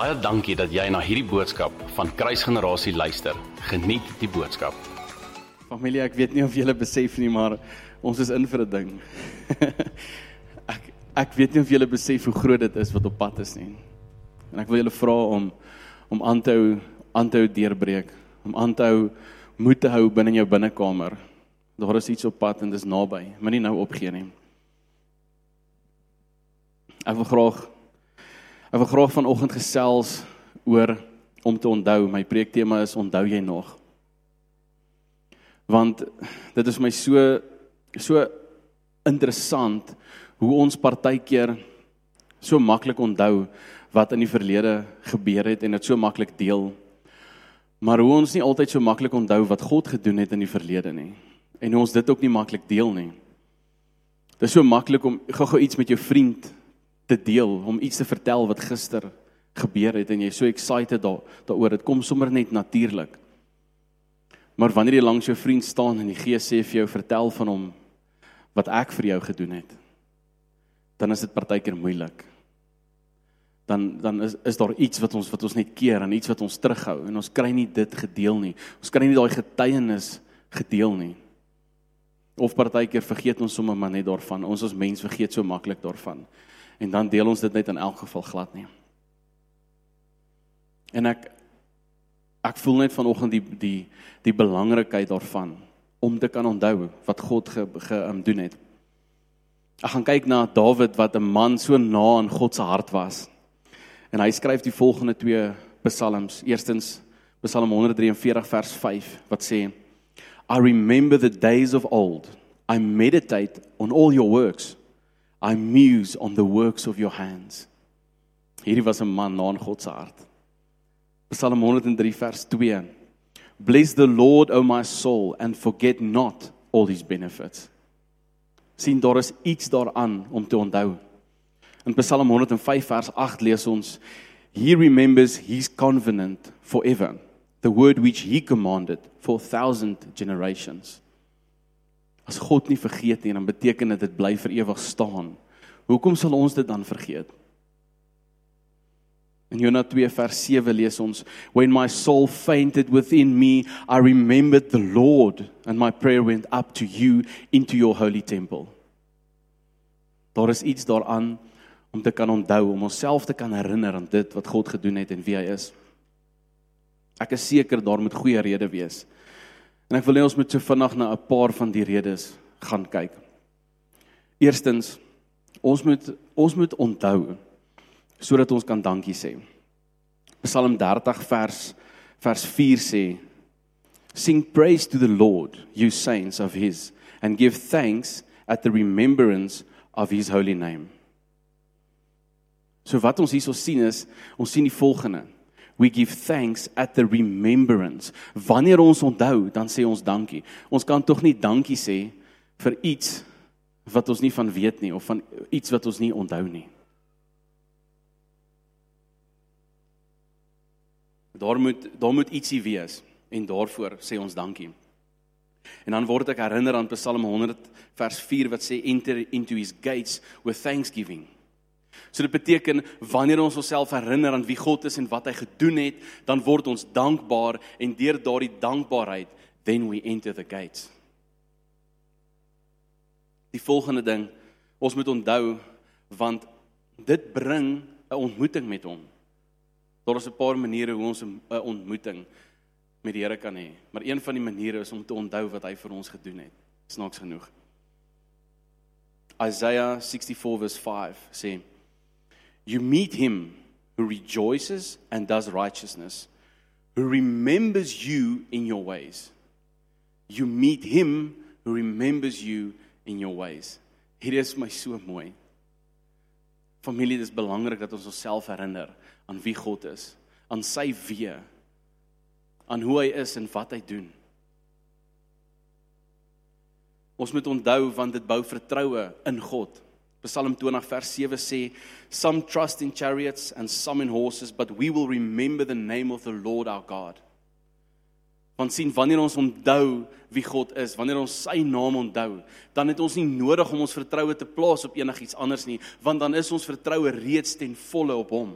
Baie dankie dat jy na hierdie boodskap van Kruisgenerasie luister. Geniet die boodskap. Familie, ek weet nie of julle besef nie, maar ons is in vir 'n ding. ek ek weet nie of julle besef hoe groot dit is wat op pad is nie. En ek wil julle vra om om aan te hou aan te hou deurbreek, om aan te hou moed te hou binne in jou binnekamer. Daar is iets op pad en dit is naby. Moenie nou opgee nie. Ek wil graag ek wil graag vanoggend gesels oor om te onthou. My preektema is onthou jy nog? Want dit is my so so interessant hoe ons partykeer so maklik onthou wat in die verlede gebeur het en dit so maklik deel. Maar hoe ons nie altyd so maklik onthou wat God gedoen het in die verlede nie. En hoe ons dit ook nie maklik deel nie. Dit is so maklik om gou-gou iets met jou vriend te deel, om iets te vertel wat gister gebeur het en jy so excited daar daaroor. Dit kom sommer net natuurlik. Maar wanneer jy langs jou vriend staan en die Gees sê vir jou vertel van hom wat ek vir jou gedoen het, dan is dit partykeer moeilik. Dan dan is is daar iets wat ons wat ons net keer en iets wat ons terughou en ons kry nie dit gedeel nie. Ons kry nie daai getuienis gedeel nie. Of partykeer vergeet ons sommer maar net daarvan. Ons as mens vergeet so maklik daarvan en dan deel ons dit net in elk geval glad nie. En ek ek voel net vanoggend die die die belangrikheid daarvan om te kan onthou wat God ge, ge um, doen het. Ek gaan kyk na Dawid wat 'n man so na aan God se hart was. En hy skryf die volgende twee psalms. Eerstens Psalm 143 vers 5 wat sê I remember the days of old. I meditate on all your works. I muse on the works of your hands. Hierdie was 'n man na God se hart. Psalm 103 vers 2. Bless the Lord, O my soul, and forget not all his benefits. sien daar is iets daaraan om te onthou. In Psalm 105 vers 8 lees ons He remembers his covenant forever, the word which he commanded for thousand generations. As God nie vergeet nie, dan beteken dit dit bly vir ewig staan. Hoekom sal ons dit dan vergeet? In Jona 2 vers 7 lees ons when my soul fainted within me I remembered the Lord and my prayer went up to you into your holy temple. Daar is iets daaraan om te kan onthou om onsself te kan herinner aan dit wat God gedoen het en wie hy is. Ek is seker daar moet goeie redes wees. En ek wil net ons moet so vinnig na 'n paar van die redes gaan kyk. Eerstens, ons moet ons moet onthou sodat ons kan dankie sê. Psalm 30 vers vers 4 sê Sing praise to the Lord, you saints of his, and give thanks at the remembrance of his holy name. So wat ons hierso sien is, ons sien die volgende we give thanks at the remembrance. Wanneer ons onthou, dan sê ons dankie. Ons kan tog nie dankie sê vir iets wat ons nie van weet nie of van iets wat ons nie onthou nie. Daar moet daar moet ietsie wees en daarvoor sê ons dankie. En dan word ek herinner aan Psalm 100 vers 4 wat sê enter into his gates with thanksgiving. So dit beteken wanneer ons onsself herinner aan wie God is en wat hy gedoen het, dan word ons dankbaar en deur daardie dankbaarheid then we enter the gates. Die volgende ding, ons moet onthou want dit bring 'n ontmoeting met hom. Daar is 'n paar maniere hoe ons 'n ontmoeting met die Here kan hê, maar een van die maniere is om te onthou wat hy vir ons gedoen het. Snaaks genoeg. Isaiah 64 verse 5 sê You meet him who rejoices and does righteousness, who remembers you in your ways. You meet him who remembers you in your ways. Hier is my so mooi. Familie, dit is belangrik dat ons onsself herinner aan wie God is, aan sy weë, aan hoe hy is en wat hy doen. Ons moet onthou want dit bou vertroue in God. Psalm 20 vers 7 sê some trust in chariots and some in horses but we will remember the name of the Lord our God. Want sien wanneer ons onthou wie God is, wanneer ons sy naam onthou, dan het ons nie nodig om ons vertroue te plaas op enigiets anders nie, want dan is ons vertroue reeds ten volle op hom.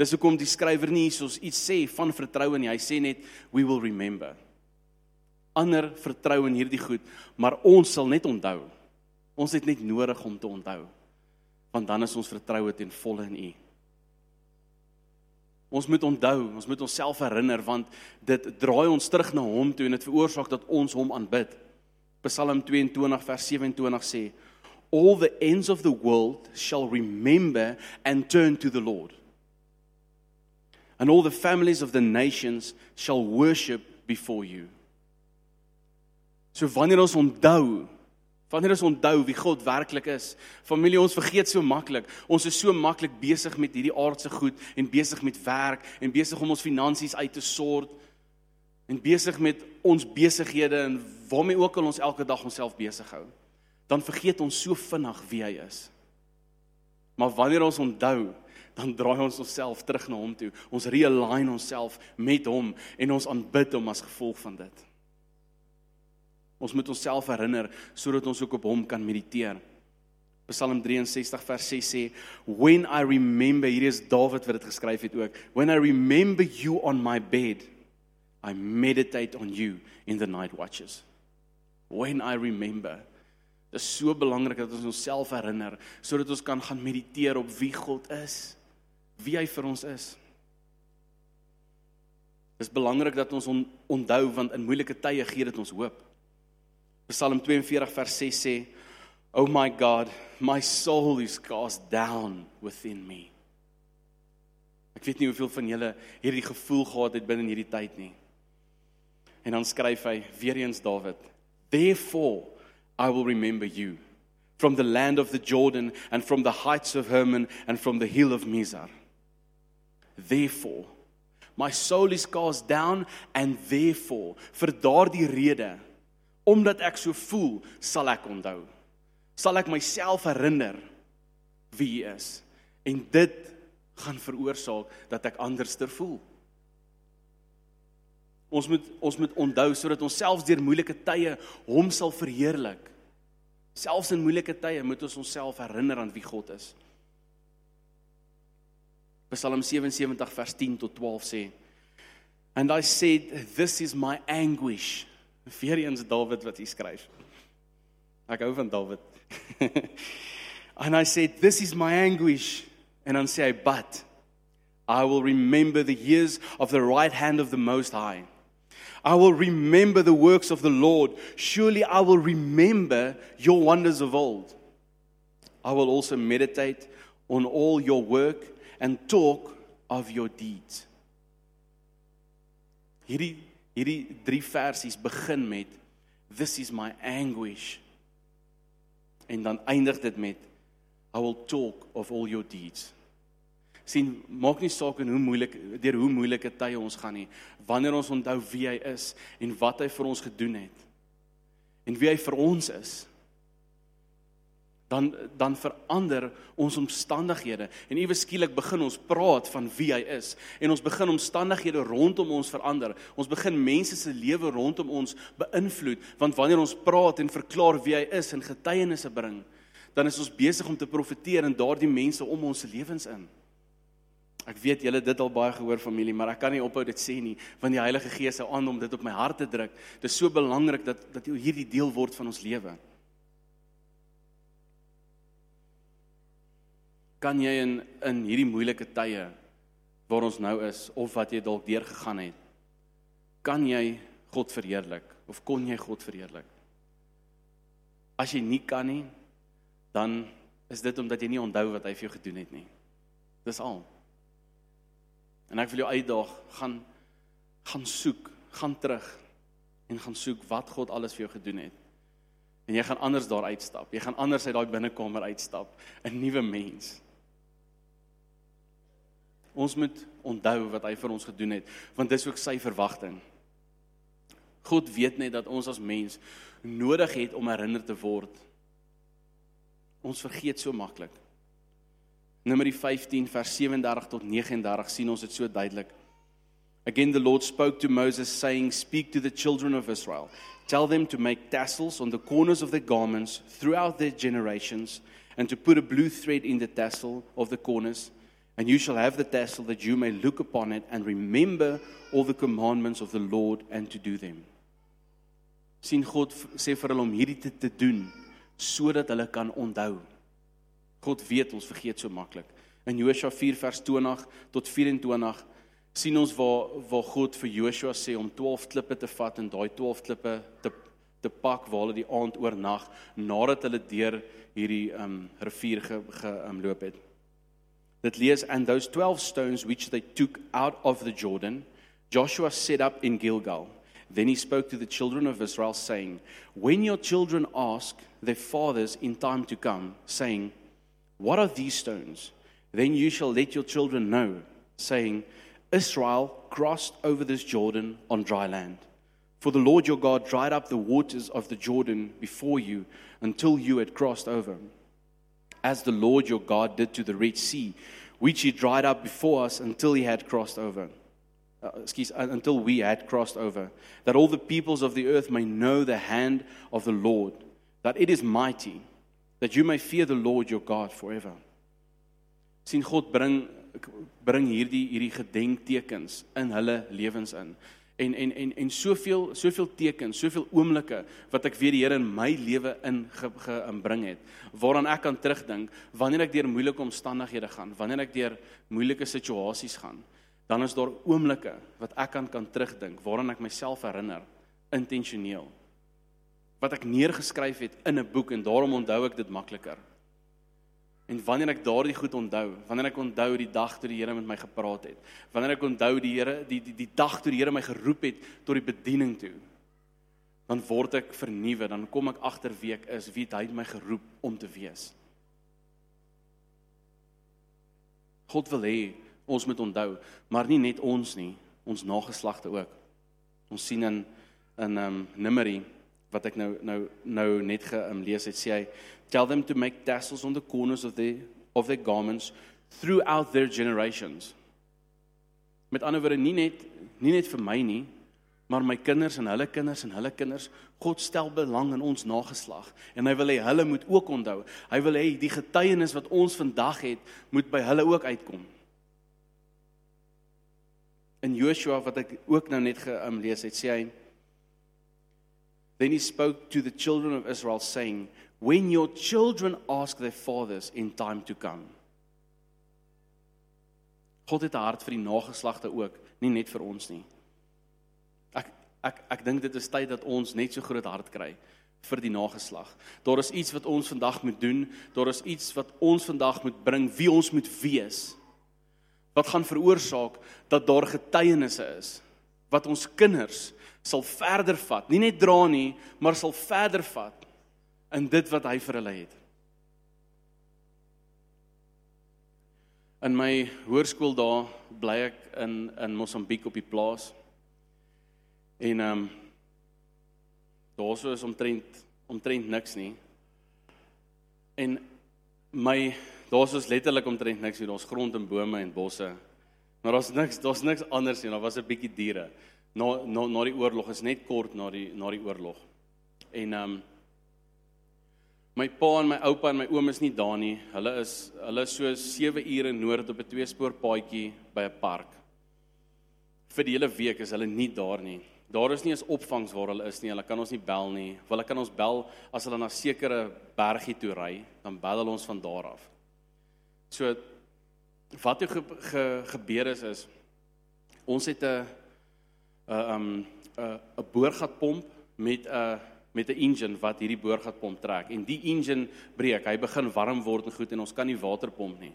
Dis hoekom die skrywer nie hiersoos iets sê van vertroue nie. Hy sê net we will remember. Ander vertrou in hierdie goed, maar ons sal net onthou. Ons het net nodig om te onthou. Want dan is ons vertroue ten volle in U. Ons moet onthou, ons moet onsself herinner want dit draai ons terug na hom toe en dit veroorsaak dat ons hom aanbid. Psalm 22 vers 27 sê: All the ends of the world shall remember and turn to the Lord. And all the families of the nations shall worship before you. So wanneer ons onthou Wanneer ons onthou wie God werklik is. Familie, ons vergeet so maklik. Ons is so maklik besig met hierdie aardse goed en besig met werk en besig om ons finansies uit te sort en besig met ons besighede en waarmee ook al ons elke dag onsself besig hou. Dan vergeet ons so vinnig wie hy is. Maar wanneer ons onthou, dan draai ons onsself terug na hom toe. Ons realign onsself met hom en ons aanbid hom as gevolg van dit. Ons moet onsself herinner sodat ons ook op hom kan mediteer. Psalm 63 vers 6 sê, "When I remember," hier is Dawid wat dit geskryf het ook, "When I remember you on my bed, I meditate on you in the night watches." When I remember. Dit is so belangrik dat ons onsself herinner sodat ons kan gaan mediteer op wie God is, wie hy vir ons is. Dit is belangrik dat ons onthou want in moeilike tye gee dit ons hoop. Psalm 42 vers 6 sê, "Oh my God, my soul is cast down within me." Ek weet nie hoeveel van julle hierdie gevoel gehad het binne in hierdie tyd nie. En dan skryf hy weer eens Dawid, "Therefore I will remember you from the land of the Jordan and from the heights of Hermon and from the hill of Mizar." Therefore my soul is cast down and therefore vir daardie rede Omdat ek so voel, sal ek onthou. Sal ek myself herinner wie hy is. En dit gaan veroorsaak dat ek anderster voel. Ons moet ons moet onthou sodat ons selfs deur moeilike tye hom sal verheerlik. Selfs in moeilike tye moet ons onsself herinner aan wie God is. Psalm 77 vers 10 tot 12 sê: And I said this is my anguish Weer eens Dawid wat hy skryf. Ek hou van Dawid. and I said this is my anguish and sê hy but I will remember the years of the right hand of the most high. I will remember the works of the Lord. Surely I will remember your wonders of old. I will also meditate on all your work and talk of your deeds. Hierdie Hierdie drie versies begin met this is my anguish. En dan eindig dit met I will talk of all your deeds. sien maak nie saak en hoe moeilik deur hoe moeilike tye ons gaan nie wanneer ons onthou wie hy is en wat hy vir ons gedoen het en wie hy vir ons is dan dan verander ons omstandighede en iewes skielik begin ons praat van wie hy is en ons begin omstandighede rondom ons verander. Ons begin mense se lewe rondom ons beïnvloed want wanneer ons praat en verklaar wie hy is en getuienisse bring, dan is ons besig om te profeteer in daardie mense om ons se lewens in. Ek weet julle dit al baie gehoor familie, maar ek kan nie ophou dit sê nie want die Heilige Gees hou aan om dit op my hart te druk. Dit is so belangrik dat dat hierdie deel word van ons lewe. Kan jy in in hierdie moeilike tye waar ons nou is of wat jy dalk deurgegaan het kan jy God verheerlik of kon jy God verheerlik? As jy nie kan nie dan is dit omdat jy nie onthou wat hy vir jou gedoen het nie. Dis al. En ek wil jou uitdaag gaan gaan soek gaan terug en gaan soek wat God alles vir jou gedoen het. En jy gaan anders daar uitstap. Jy gaan anders uit daai binnekamer uitstap. 'n nuwe mens Ons moet onthou wat hy vir ons gedoen het, want dis ook sy verwagting. God weet net dat ons as mens nodig het om herinner te word. Ons vergeet so maklik. Numeri 15 vers 37 tot 39 sien ons dit so duidelik. Again the Lord spoke to Moses saying, "Speak to the children of Israel. Tell them to make tassels on the corners of their garments throughout their generations and to put a blue thread in the tassel of the corners." And you shall have the tassel that you may look upon it and remember all the commandments of the Lord and to do them. sien God sê vir hulle om hierdie te, te doen sodat hulle kan onthou. God weet ons vergeet so maklik. In Josua 4 vers 20 tot 24 sien ons waar waar God vir Joshua sê om 12 klippe te vat en daai 12 klippe te te pak waar hulle die aand oornag nadat hulle deur hierdie um rivier ge, um, het. Dit lees and those 12 stones which they took out of the Jordan Joshua set up in Gilgal. Then he spoke to the children of Israel saying, When your children ask their fathers in time to come, saying, What are these stones? Then you shall let your children know, saying, Israel crossed over this Jordan on dry land. For the Lord your God dried up the waters of the Jordan before you until you had crossed over. As the Lord your God did to the Red Sea, which he dried up before us until he had crossed over. Uh, excuse, uh, until we had crossed over, that all the peoples of the earth may know the hand of the Lord, that it is mighty, that you may fear the Lord your God forever. sien God bring bring hierdie hierdie gedenktekens in hulle lewens in. En en en en soveel soveel tekens, soveel oomblikke wat ek weer die Here in my lewe in gebring het, waaraan ek kan terugdink wanneer ek deur moeilike omstandighede gaan, wanneer ek deur moeilike situasies gaan, dan is daar oomblikke wat ek kan kan terugdink waaraan ek myself herinner intentioneel wat ek neergeskryf het in 'n boek en daarom onthou ek dit makliker. En wanneer ek daardie goed onthou, wanneer ek onthou die dag toe die Here met my gepraat het, wanneer ek onthou die Here die die die dag toe die Here my geroep het tot die bediening toe, dan word ek vernuwe, dan kom ek agter wie ek is, wie hy my geroep om te wees. God wil hê ons moet onthou, maar nie net ons nie, ons nageslagte ook. Ons sien in in um Numeri wat ek nou nou nou net gelees het, sê hy tell them to make tassels on the corners of their of their garments throughout their generations. Met ander woorde nie net nie net vir my nie, maar my kinders en hulle kinders en hulle kinders. God stel belang in ons nageslag en hy wil hê hulle moet ook onthou. Hy wil hê die getuienis wat ons vandag het, moet by hulle ook uitkom. In Joshua wat ek ook nou net gelees het, sê hy Then he spoke to the children of Israel, saying, When your children ask their fathers in time to come. God het 'n hart vir die nageslagte ook, nie net vir ons nie. Ek ek ek dink dit is tyd dat ons net so groot hart kry vir die nageslag. Daar is iets wat ons vandag moet doen, daar is iets wat ons vandag moet bring, wie ons moet wees. Wat gaan veroorsaak dat daar getuienisse is wat ons kinders sal verder vat, nie net dra nie, maar sal verder vat in dit wat hy vir hulle het. In my hoërskool daar bly ek in in Mosambiek op die plaas. En ehm um, daarso is omtrent omtrent niks nie. En my daarso is letterlik omtrent niks nie. Daar's grond en bome en bosse. Maar daar's niks, daar's niks anders nie. Daar was 'n bietjie diere na na na die oorlog is net kort na die na die oorlog. En ehm um, my pa en my oupa en my oom is nie daar nie. Hulle is hulle is so 7 ure noord op 'n tweespoor paadjie by 'n park. Vir die hele week is hulle nie daar nie. Daar is nie eens opvangs waar hulle is nie. Hulle kan ons nie bel nie. Hulle kan ons bel as hulle na sekere bergie toe ry, dan bel hulle ons van daar af. So wat ge, ge, gebeur is is ons het 'n 'n um 'n 'n boorgatpomp met 'n met 'n engine wat hierdie boorgatpomp trek en die engine breek, hy begin warm word en goed en ons kan nie water pomp nie.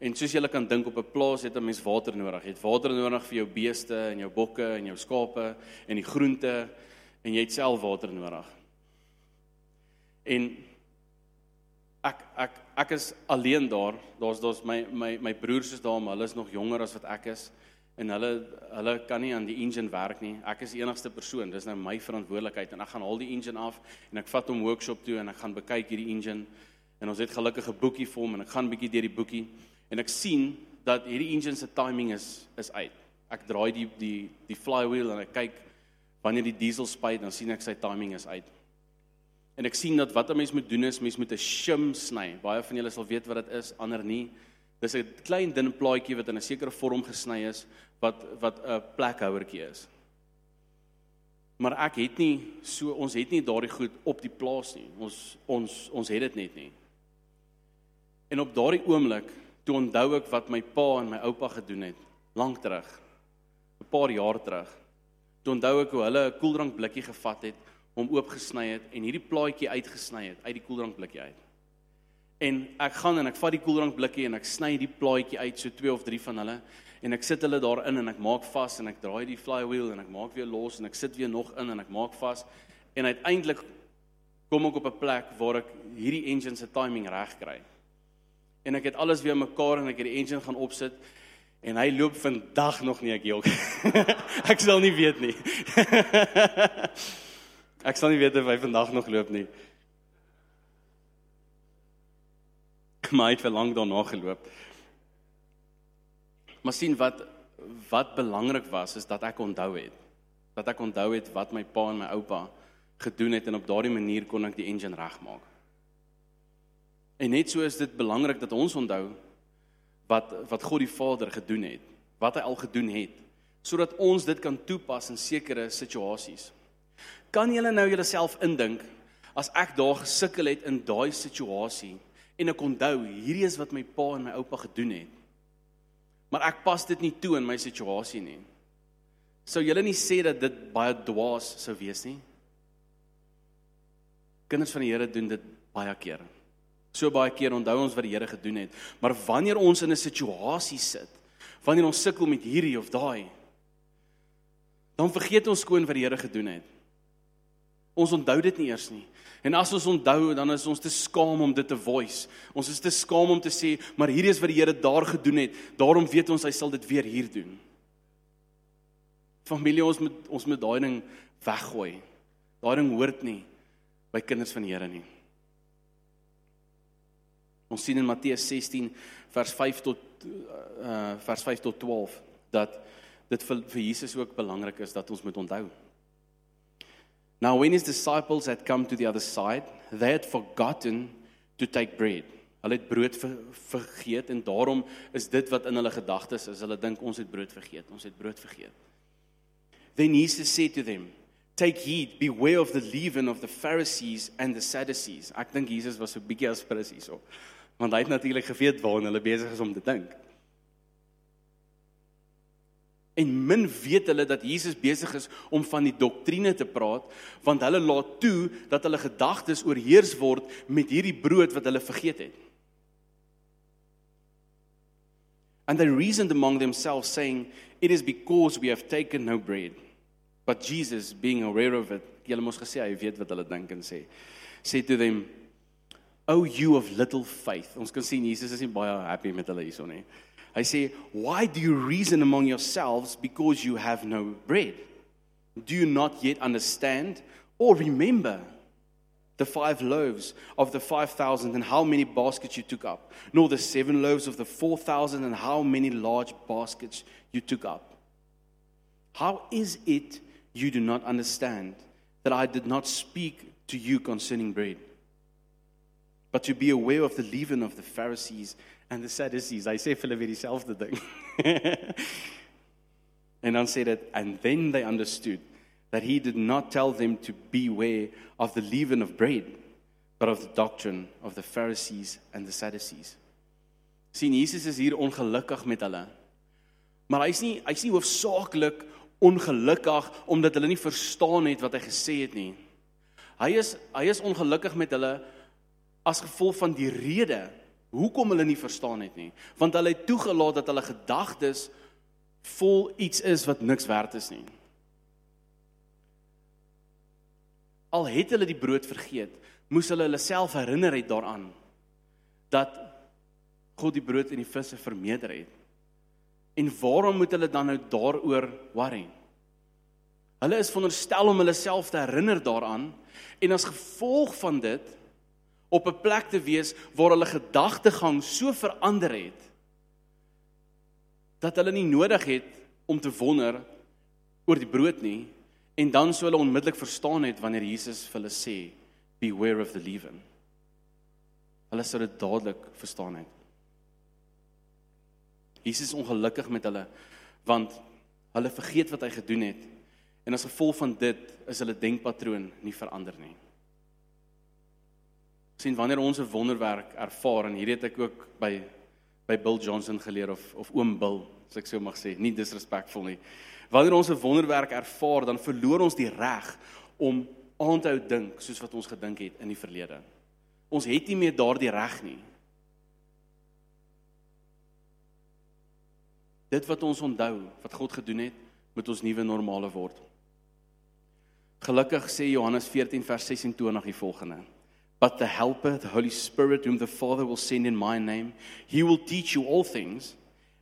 En soos julle kan dink op 'n plaas het 'n mens water nodig. Jy het water nodig vir jou beeste en jou bokke en jou skape en die groente en jy het self water nodig. En ek ek ek is alleen daar. Daar's daar's my my my broers is daar, maar hulle is nog jonger as wat ek is en hulle hulle kan nie aan die engine werk nie. Ek is die enigste persoon. Dis nou my verantwoordelikheid en ek gaan al die engine af en ek vat hom workshop toe en ek gaan bekyk hierdie engine en ons het gelukkig 'n boekie vir hom en ek gaan bietjie deur die boekie en ek sien dat hierdie engine se timing is is uit. Ek draai die die die flywheel en ek kyk wanneer die diesel spuit dan sien ek sy timing is uit. En ek sien dat wat 'n mens moet doen is mens moet 'n shim sny. Baie van julle sal weet wat dit is, ander nie. Dis 'n klein dun plaatjie wat in 'n sekere vorm gesny is wat wat 'n plekhouertjie is. Maar ek het nie so ons het nie daardie goed op die plaas nie. Ons ons ons het dit net nie. En op daardie oomblik toe onthou ek wat my pa en my oupa gedoen het lank terug. 'n Paar jaar terug. Toe onthou ek hoe hulle 'n koeldrank blikkie gevat het, hom oopgesny het en hierdie plaatjie uitgesny het uit die koeldrank blikkie uit. En ek gaan en ek vat die koeldrank blikkie en ek sny die plaatjie uit, so twee of drie van hulle en ek sit hulle daarin en ek maak vas en ek draai die flywheel en ek maak weer los en ek sit weer nog in en ek maak vas en uiteindelik kom ek op 'n plek waar ek hierdie engine se timing reg kry. En ek het alles weer mekaar en ek het die engine gaan opsit en hy loop vandag nog nie ek jok. ek sal nie weet nie. ek sal nie weet of hy vandag nog loop nie. Maar hy het vir lank daarna geloop. Maar sien wat wat belangrik was is dat ek onthou het. Dat ek onthou het wat my pa en my oupa gedoen het en op daardie manier kon ek die engine regmaak. En net so is dit belangrik dat ons onthou wat wat God die Vader gedoen het, wat hy al gedoen het, sodat ons dit kan toepas in sekere situasies. Kan julle nou julleself indink as ek daar gesukkel het in daai situasie en ek onthou hierdie is wat my pa en my oupa gedoen het. Maar ek pas dit nie toe in my situasie nie. Sou julle nie sê dat dit baie dwaas sou wees nie? Kinders van die Here doen dit baie keer. So baie keer onthou ons wat die Here gedoen het, maar wanneer ons in 'n situasie sit, wanneer ons sukkel met hierdie of daai, dan vergeet ons skoon wat die Here gedoen het. Ons onthou dit nie eers nie. En as ons onthou, dan is ons te skaam om dit te voice. Ons is te skaam om te sê, maar hierdie is wat die Here daar gedoen het. Daarom weet ons hy sal dit weer hier doen. Familie, ons moet ons moet daai ding weggooi. Daai ding hoort nie by kinders van die Here nie. Ons sien in Matteus 16 vers 5 tot uh vers 5 tot 12 dat dit vir, vir Jesus ook belangrik is dat ons moet onthou. Now when his disciples had come to the other side, they had forgotten to take bread. Hulle het brood ver, vergeet en daarom is dit wat in hulle gedagtes is. Hulle dink ons het brood vergeet. Ons het brood vergeet. Then Jesus said to them, Take heed, beware of the leaven of the Pharisees and the Sadducees. Ek dink Jesus was so bietjie aspres hierso. Want hy het natuurlik geweet waarna hulle besig is om te dink. En min weet hulle dat Jesus besig is om van die doktrine te praat, want hulle laat toe dat hulle gedagtes oorheers word met hierdie brood wat hulle vergeet het. And they reasoned among themselves saying, it is because we have taken no bread. But Jesus, being aware of it, julle mos gesê hy weet wat hulle dink en sê, sê to them, "O you of little faith." Ons kan sien Jesus is nie baie happy met hulle hierson nie. Hy say, "Why do you reason among yourselves because you have no bread? Do you not yet understand or remember the five loaves of the 5000 and how many baskets you took up, nor the seven loaves of the 4000 and how many large baskets you took up? How is it you do not understand that I did not speak to you concerning bread, but to be aware of the leaven of the Pharisees and the Sadducees. Hy sê vir hulle weer dieselfde ding. en dan sê dit and then they understood that he did not tell them to beware of the leaven of bread, but of the doctrine of the Pharisees and the Sadducees. sien Jesus is hier ongelukkig met hulle. Maar hy's nie hy's nie hoofsaaklik ongelukkig omdat hulle nie verstaan het wat hy gesê het nie. Hy is hy is ongelukkig met hulle as gevolg van die rede hoekom hulle nie verstaan het nie, want hulle het toegelaat dat hulle gedagtes vol iets is wat niks werd is nie. Al het hulle die brood vergeet, moes hulle hulle self herinner het daaraan dat God die brood en die visse vermeerder het. En waarom moet hulle dan nou daaroor worry? Hulle is veronderstel om hulle self te herinner daaraan en as gevolg van dit op 'n plek te wees waar hulle gedagtegang so verander het dat hulle nie nodig het om te wonder oor die brood nie en dan sou hulle onmiddellik verstaan het wanneer Jesus vir hulle sê beware of the leaven. Hulle sou dit dadelik verstaan het. Jesus is ongelukkig met hulle want hulle vergeet wat hy gedoen het en as gevolg van dit is hulle denkpatroon nie verander nie. Sien wanneer ons 'n wonderwerk ervaar en hierdie het ek ook by by Bill Johnson geleer of of oom Bill, as ek so mag sê, nie disrespectful nie. Wanneer ons 'n wonderwerk ervaar, dan verloor ons die reg om aan te hou dink soos wat ons gedink het in die verlede. Ons het nie meer daardie reg nie. Dit wat ons onthou, wat God gedoen het, moet ons nuwe normale word. Gelukkig sê Johannes 14 vers 26 die volgende: But the helper, the Holy Spirit whom the Father will send in my name, he will teach you all things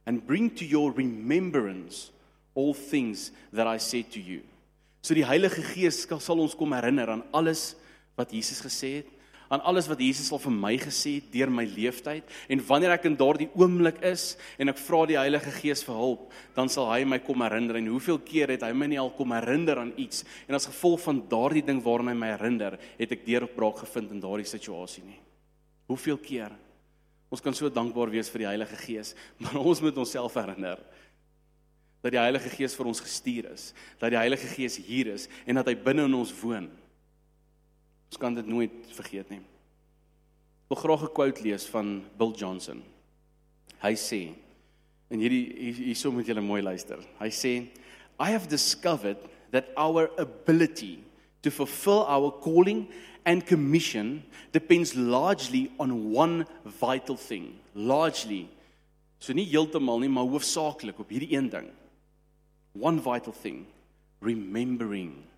and bring to your remembrance all things that I said to you. So die Heilige Gees sal ons kom herinner aan alles wat Jesus gesê het, aan alles wat Jesus al vir my gesê het deur my leeftyd en wanneer ek in daardie oomblik is en ek vra die Heilige Gees vir hulp, dan sal hy my kom herinner en hoeveel keer het hy my nie al kom herinner aan iets en as gevolg van daardie ding waarna hy my herinner, het ek deurbraak gevind in daardie situasie nie. Hoeveel keer? Ons kan so dankbaar wees vir die Heilige Gees, maar ons moet onsself herinner dat die Heilige Gees vir ons gestuur is, dat die Heilige Gees hier is en dat hy binne in ons woon. Ons kan dit nooit vergeet nie. Ek wil graag 'n quote lees van Bill Johnson. Hy sê en hierdie hierso moet julle mooi luister. Hy sê I have discovered that our ability to fulfill our calling and commission depends largely on one vital thing. Largely. So nie heeltemal nie, maar hoofsaaklik op hierdie een ding. One vital thing, remembering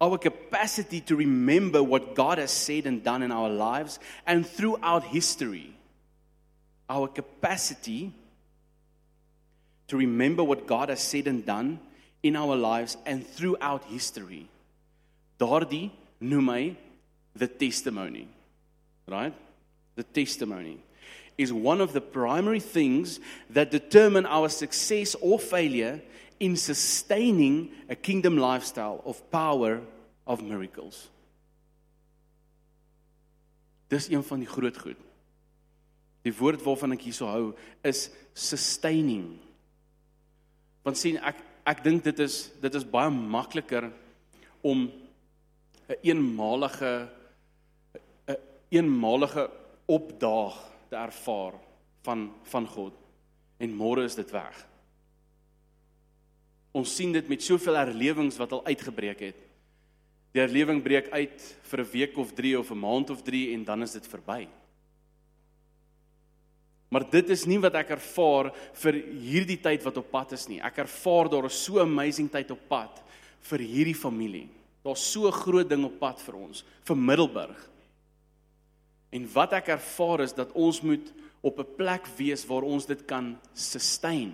our capacity to remember what God has said and done in our lives and throughout history. Our capacity to remember what God has said and done in our lives and throughout history. Daardie noem hy the testimony. Right? The testimony is one of the primary things that determine our success or failure in sustaining a kingdom lifestyle of power of miracles. Dis een van die groot goed. Die woord waarvan ek hierso hou is sustaining. Want sien ek ek dink dit is dit is baie makliker om 'n een eenmalige 'n eenmalige opdaag te ervaar van van God en môre is dit weg. Ons sien dit met soveel herlewings wat al uitgebreek het. Die herlewing breek uit vir 'n week of 3 of 'n maand of 3 en dan is dit verby. Maar dit is nie wat ek ervaar vir hierdie tyd wat op pad is nie. Ek ervaar daar is so amazing tyd op pad vir hierdie familie. Daar's so 'n groot ding op pad vir ons, vir Middelburg. En wat ek ervaar is dat ons moet op 'n plek wees waar ons dit kan sustain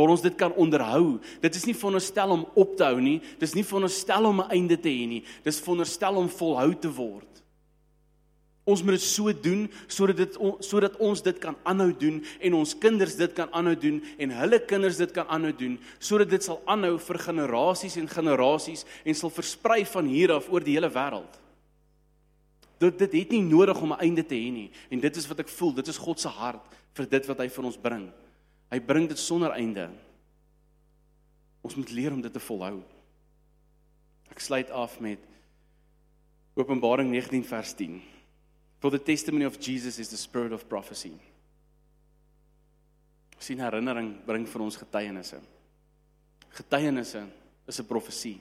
waar ons dit kan onderhou. Dit is nie veronderstel om op te hou nie. Dis nie veronderstel om 'n einde te hê nie. Dis veronderstel om volhou te word. Ons moet dit so doen sodat dit sodat ons dit kan aanhou doen en ons kinders dit kan aanhou doen en hulle kinders dit kan aanhou doen sodat dit sal aanhou vir generasies en generasies en sal versprei van hier af oor die hele wêreld. Dit dit het nie nodig om 'n einde te hê nie en dit is wat ek voel, dit is God se hart vir dit wat hy vir ons bring. Hy bring dit sonder einde. Ons moet leer om dit te volhou. Ek sluit af met Openbaring 19 vers 10. For the testimony of Jesus is the spirit of prophecy. Sien herinnering bring vir ons getuienisse. Getuienisse is 'n profesie.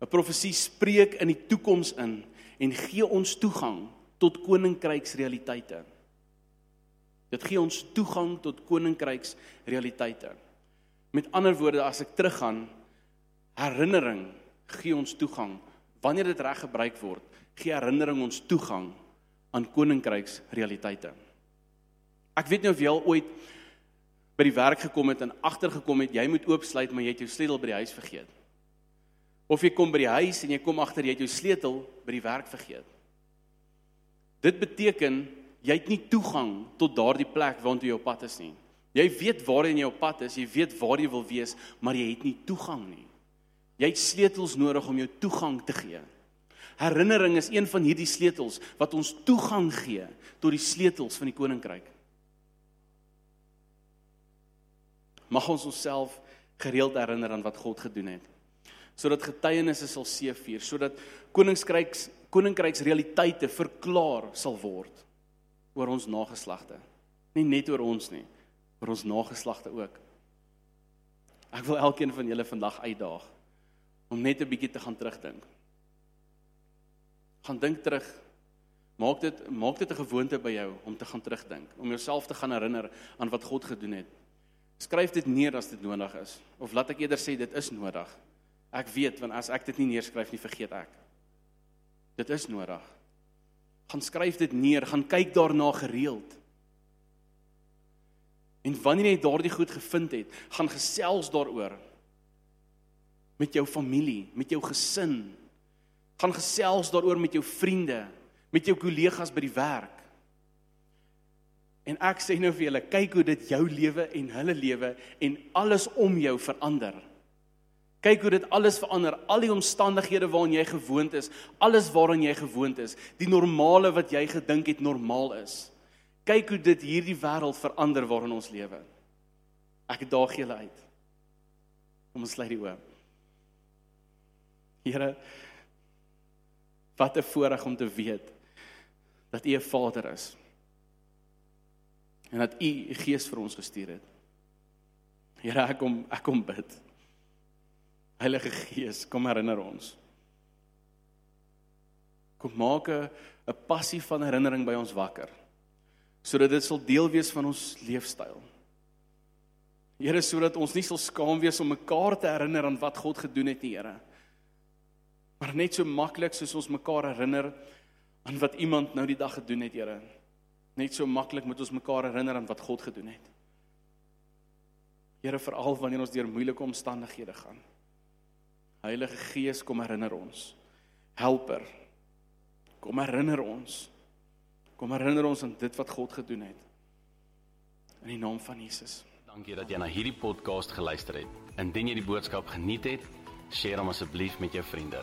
'n Profesie spreek in die toekoms in en gee ons toegang tot koninkryksrealiteite. Dit gee ons toegang tot koninkryks realiteite. Met ander woorde, as ek teruggaan, herinnering gee ons toegang. Wanneer dit reg gebruik word, gee herinnering ons toegang aan koninkryks realiteite. Ek weet nie of jy al ooit by die werk gekom het en agtergekom het jy moet oopsluit maar jy het jou sleutel by die huis vergeet. Of jy kom by die huis en jy kom agter jy het jou sleutel by die werk vergeet. Dit beteken jy het nie toegang tot daardie plek waartoe jy op pad is nie. Jy weet waarheen jy op pad is, jy weet waar jy wil wees, maar jy het nie toegang nie. Jy het sleutels nodig om jou toegang te gee. Herinnering is een van hierdie sleutels wat ons toegang gee tot die sleutels van die koninkryk. Mag ons onsself gereeld herinner aan wat God gedoen het. Sodat getuienisse sal seëvier, sodat koninkryks koninkryks realiteite verklaar sal word oor ons nageslagte. Nie net oor ons nie, oor ons nageslagte ook. Ek wil elkeen van julle vandag uitdaag om net 'n bietjie te gaan terugdink. Gaan dink terug. Maak dit maak dit 'n gewoonte by jou om te gaan terugdink, om jouself te gaan herinner aan wat God gedoen het. Skryf dit neer as dit nodig is of laat ek eerder sê dit is nodig. Ek weet want as ek dit nie neerskryf nie, vergeet ek. Dit is nodig. Gaan skryf dit neer, gaan kyk daarna gereeld. En wanneer jy daardie goed gevind het, gaan gesels daaroor met jou familie, met jou gesin. Gaan gesels daaroor met jou vriende, met jou kollegas by die werk. En ek sê nou vir julle, kyk hoe dit jou lewe en hulle lewe en alles om jou verander. Kyk hoe dit alles verander, al die omstandighede waarin jy gewoond is, alles waaraan jy gewoond is, die normale wat jy gedink het normaal is. Kyk hoe dit hierdie wêreld verander waarin ons lewe. Ek daag julle uit. Kom ons sluit die oë. Here, wat 'n voorreg om te weet dat U 'n Vader is. En dat U U Gees vir ons gestuur het. Here, ek kom ek kom bid. Heilige Gees, kom herinner ons. Kom maak 'n 'n passie van herinnering by ons wakker sodat dit sal deel wees van ons leefstyl. Here sodat ons nie sal skaam wees om mekaar te herinner aan wat God gedoen het nie, Here. Maar net so maklik soos ons mekaar herinner aan wat iemand nou die dag gedoen het, Here. Net so maklik moet ons mekaar herinner aan wat God gedoen het. Here veral wanneer ons deur moeilike omstandighede gaan. Heilige Gees kom herinner ons. Helper. Kom herinner ons. Kom herinner ons aan dit wat God gedoen het. In die naam van Jesus. Dankie dat jy na hierdie podcast geluister het. Indien jy die boodskap geniet het, deel hom asseblief met jou vriende.